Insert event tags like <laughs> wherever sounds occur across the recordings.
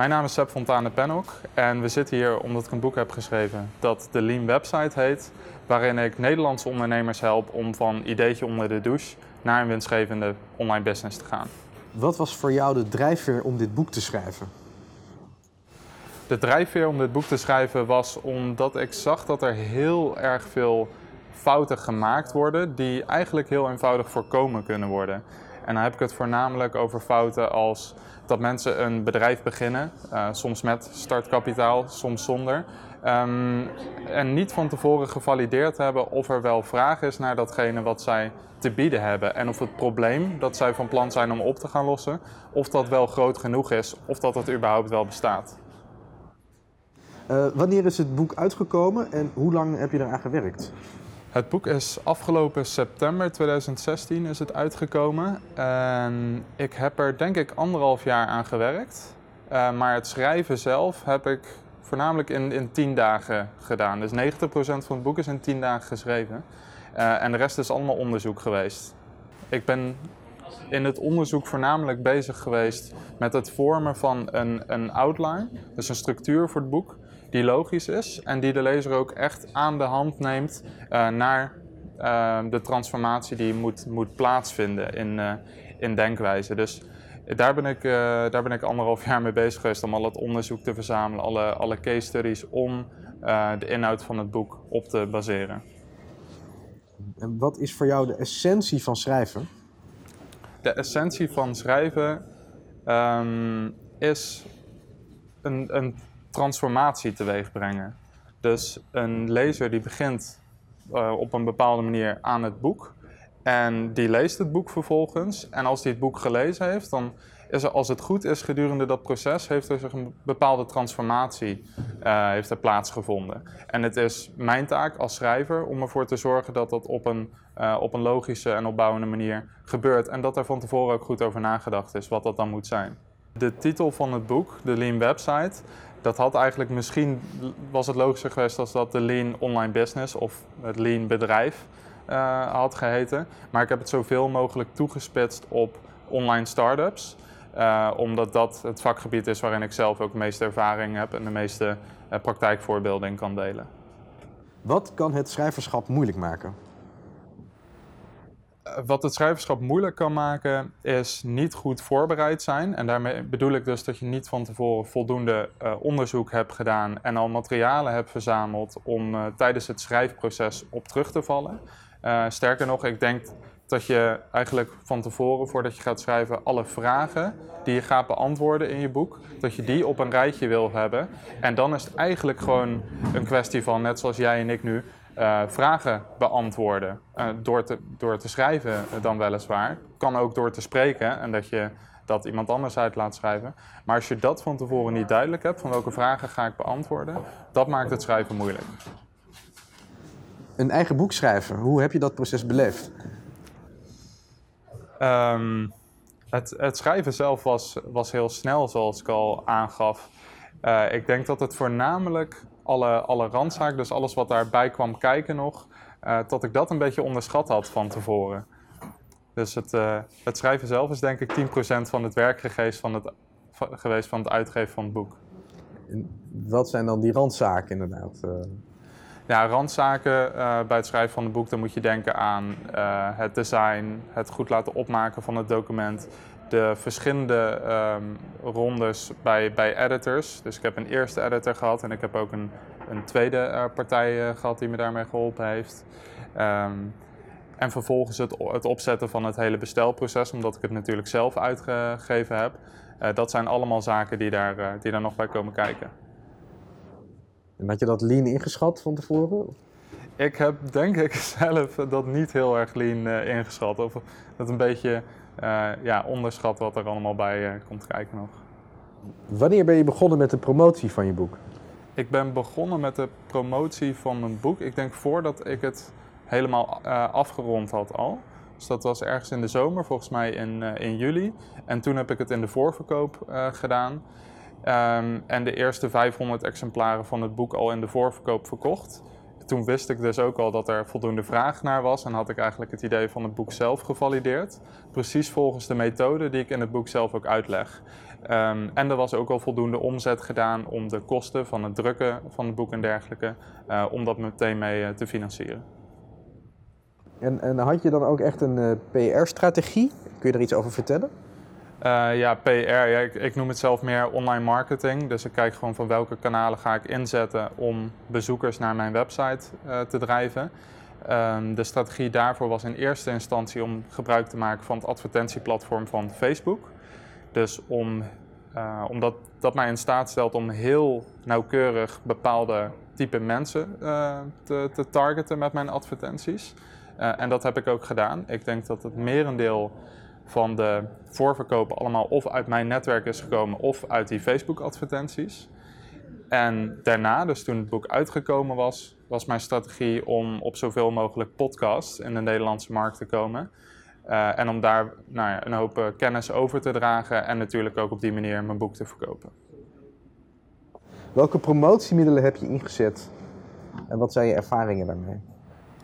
Mijn naam is Seb Fontane Pennock en we zitten hier omdat ik een boek heb geschreven dat de Lean Website heet, waarin ik Nederlandse ondernemers help om van ideetje onder de douche naar een winstgevende online business te gaan. Wat was voor jou de drijfveer om dit boek te schrijven? De drijfveer om dit boek te schrijven was omdat ik zag dat er heel erg veel fouten gemaakt worden die eigenlijk heel eenvoudig voorkomen kunnen worden. En dan heb ik het voornamelijk over fouten als dat mensen een bedrijf beginnen, uh, soms met startkapitaal, soms zonder. Um, en niet van tevoren gevalideerd hebben of er wel vraag is naar datgene wat zij te bieden hebben. En of het probleem dat zij van plan zijn om op te gaan lossen, of dat wel groot genoeg is, of dat het überhaupt wel bestaat. Uh, wanneer is het boek uitgekomen en hoe lang heb je eraan gewerkt? Het boek is afgelopen september 2016 is het uitgekomen. En ik heb er denk ik anderhalf jaar aan gewerkt. Uh, maar het schrijven zelf heb ik voornamelijk in, in tien dagen gedaan. Dus 90% van het boek is in tien dagen geschreven. Uh, en de rest is allemaal onderzoek geweest. Ik ben in het onderzoek voornamelijk bezig geweest met het vormen van een, een outline, dus een structuur voor het boek die logisch is en die de lezer ook echt aan de hand neemt uh, naar uh, de transformatie die moet, moet plaatsvinden in, uh, in denkwijze. Dus daar ben, ik, daar ben ik anderhalf jaar mee bezig geweest om al het onderzoek te verzamelen, alle, alle case studies om de inhoud van het boek op te baseren. En wat is voor jou de essentie van schrijven? De essentie van schrijven um, is een, een transformatie teweeg brengen. Dus een lezer die begint uh, op een bepaalde manier aan het boek. En die leest het boek vervolgens. En als hij het boek gelezen heeft, dan is er, als het goed is gedurende dat proces, heeft er zich een bepaalde transformatie uh, heeft er plaatsgevonden. En het is mijn taak als schrijver om ervoor te zorgen dat dat op een, uh, op een logische en opbouwende manier gebeurt. En dat er van tevoren ook goed over nagedacht is wat dat dan moet zijn. De titel van het boek, de Lean Website, dat had eigenlijk misschien, was het logischer geweest als dat de Lean Online Business of het Lean Bedrijf uh, had geheten. Maar ik heb het zoveel mogelijk toegespitst op online startups. Uh, omdat dat het vakgebied is waarin ik zelf ook de meeste ervaring heb en de meeste uh, praktijkvoorbeelden kan delen. Wat kan het schrijverschap moeilijk maken? Wat het schrijverschap moeilijk kan maken, is niet goed voorbereid zijn. En daarmee bedoel ik dus dat je niet van tevoren voldoende uh, onderzoek hebt gedaan en al materialen hebt verzameld om uh, tijdens het schrijfproces op terug te vallen. Uh, sterker nog, ik denk dat je eigenlijk van tevoren, voordat je gaat schrijven, alle vragen die je gaat beantwoorden in je boek, dat je die op een rijtje wil hebben. En dan is het eigenlijk gewoon een kwestie van, net zoals jij en ik nu, uh, vragen beantwoorden. Uh, door, te, door te schrijven dan weliswaar. Kan ook door te spreken en dat je dat iemand anders uit laat schrijven. Maar als je dat van tevoren niet duidelijk hebt, van welke vragen ga ik beantwoorden, dat maakt het schrijven moeilijk. Een eigen boek schrijven, hoe heb je dat proces beleefd? Um, het, het, schrijven zelf was, was heel snel, zoals ik al aangaf. Uh, ik denk dat het voornamelijk alle, alle randzaken, dus alles wat daarbij kwam kijken nog, dat ik dat een beetje onderschat had van tevoren. Dus het, uh, het schrijven zelf is denk ik 10% van het werk geweest van het, geweest van het uitgeven van het boek. En wat zijn dan die randzaken inderdaad? Uh... Ja, randzaken bij het schrijven van het boek, dan moet je denken aan het design, het goed laten opmaken van het document, de verschillende um, rondes bij, bij editors. Dus ik heb een eerste editor gehad en ik heb ook een, een tweede uh, partij uh, gehad die me daarmee geholpen heeft. Um, en vervolgens het, het opzetten van het hele bestelproces, omdat ik het natuurlijk zelf uitgegeven heb. Uh, dat zijn allemaal zaken die daar, die daar nog bij komen kijken. En had je dat lean ingeschat van tevoren? Ik heb denk ik <laughs> zelf dat niet heel erg lean ingeschat. Of dat een beetje ja, onderschat wat er allemaal bij uh, komt kijken nog. Wanneer ben je begonnen met de promotie van je boek? Ik ben begonnen met de promotie van mijn boek. Ik denk voordat ik het helemaal uh, afgerond had al. Dus dat was ergens in de zomer, volgens mij in, in juli. En toen heb ik het in de voorverkoop gedaan. Um, en de eerste 500 exemplaren van het boek al in de voorverkoop verkocht. Toen wist ik dus ook al dat er voldoende vraag naar was en had ik eigenlijk het idee van het boek zelf gevalideerd. Precies volgens de methode die ik in het boek zelf ook uitleg. Ehm, en er was ook al voldoende omzet gedaan om de kosten van het drukken van het boek en dergelijke, uh, om dat meteen mee uh, te financieren. En, en, had je dan ook echt een uh, PR-strategie? Kun je er iets over vertellen? Uh, ja, PR. Ik, ik, noem het zelf meer online marketing. Dus ik kijk gewoon van welke kanalen ga ik inzetten om bezoekers naar mijn website uh, te drijven. Um, de strategie daarvoor was in eerste instantie om gebruik te maken van het advertentieplatform van Facebook. Dus om, uh, omdat dat mij in staat stelt om heel nauwkeurig bepaalde type mensen te, te, targeten met mijn advertenties. en dat heb ik ook gedaan. Ik denk dat het merendeel van de voorverkopen allemaal of uit mijn netwerk is gekomen of uit die Facebook-advertenties. En daarna, dus toen het boek uitgekomen was, was mijn strategie om op zoveel mogelijk podcasts in de Nederlandse markt te komen. Uh, en om daar nou ja, een hoop uh, kennis over te dragen en natuurlijk ook op die manier mijn boek te verkopen. Welke promotiemiddelen heb je ingezet en wat zijn je ervaringen daarmee?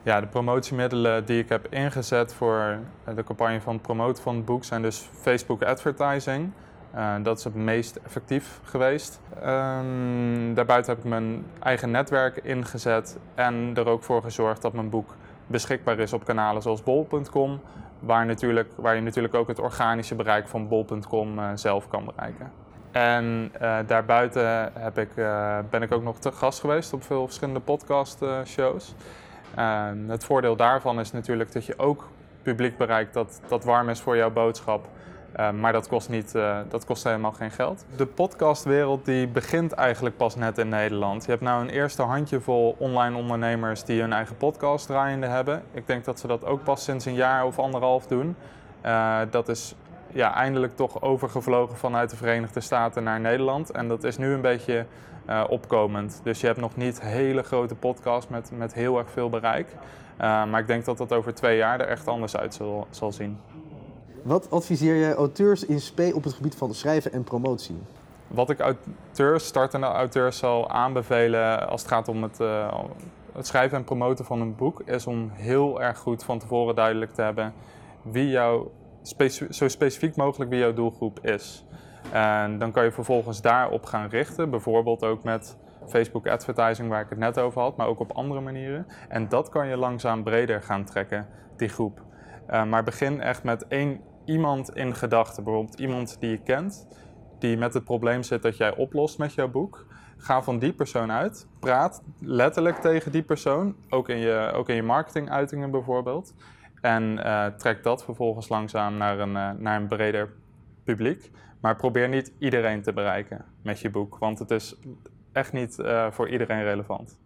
Ja, de promotiemiddelen die ik heb ingezet voor de campagne van het promoten van het boek zijn dus Facebook advertising. Uh, dat is het meest effectief geweest. Um, daarbuiten heb ik mijn eigen netwerk ingezet en er ook voor gezorgd dat mijn boek beschikbaar is op kanalen zoals bol.com, waar, natuurlijk, waar je natuurlijk ook het organische bereik van bol.com uh, zelf kan bereiken. En uh, daarbuiten heb ik, ben ik ook nog te gast geweest op veel verschillende podcastshows. Uh, het voordeel daarvan is natuurlijk dat je ook publiek bereikt dat, dat warm is voor jouw boodschap. Uh, maar dat kost, niet, uh, dat kost helemaal geen geld. De podcastwereld die begint eigenlijk pas net in Nederland. Je hebt nou een eerste handjevol online ondernemers die hun eigen podcast draaiende hebben. Ik denk dat ze dat ook pas sinds een jaar of anderhalf doen. Uh, dat is ja, eindelijk toch overgevlogen vanuit de Verenigde Staten naar Nederland. En dat is nu een beetje uh, opkomend. Dus je hebt nog niet hele grote podcasts met, met heel erg veel bereik. Uh, maar ik denk dat dat over twee jaar er echt anders uit zal, zal zien. Wat adviseer jij auteurs in spe op het gebied van schrijven en promotie? Wat ik auteurs, startende auteurs zal aanbevelen als het gaat om het, uh, het schrijven en promoten van een boek, is om heel erg goed van tevoren duidelijk te hebben wie jouw zo specifiek mogelijk wie jouw doelgroep is. En dan kan je vervolgens daarop gaan richten, bijvoorbeeld ook met Facebook advertising waar ik het net over had, maar ook op andere manieren. En dat kan je langzaam breder gaan trekken, die groep. Uh, maar begin echt met één iemand in gedachten, bijvoorbeeld iemand die je kent, die met het probleem zit dat jij oplost met jouw boek. Ga van die persoon uit, praat letterlijk tegen die persoon, ook in je, ook in je marketinguitingen bijvoorbeeld. En uh, trek dat vervolgens langzaam naar een, uh, naar een breder publiek. Maar probeer niet iedereen te bereiken met je boek, want het is echt niet uh, voor iedereen relevant.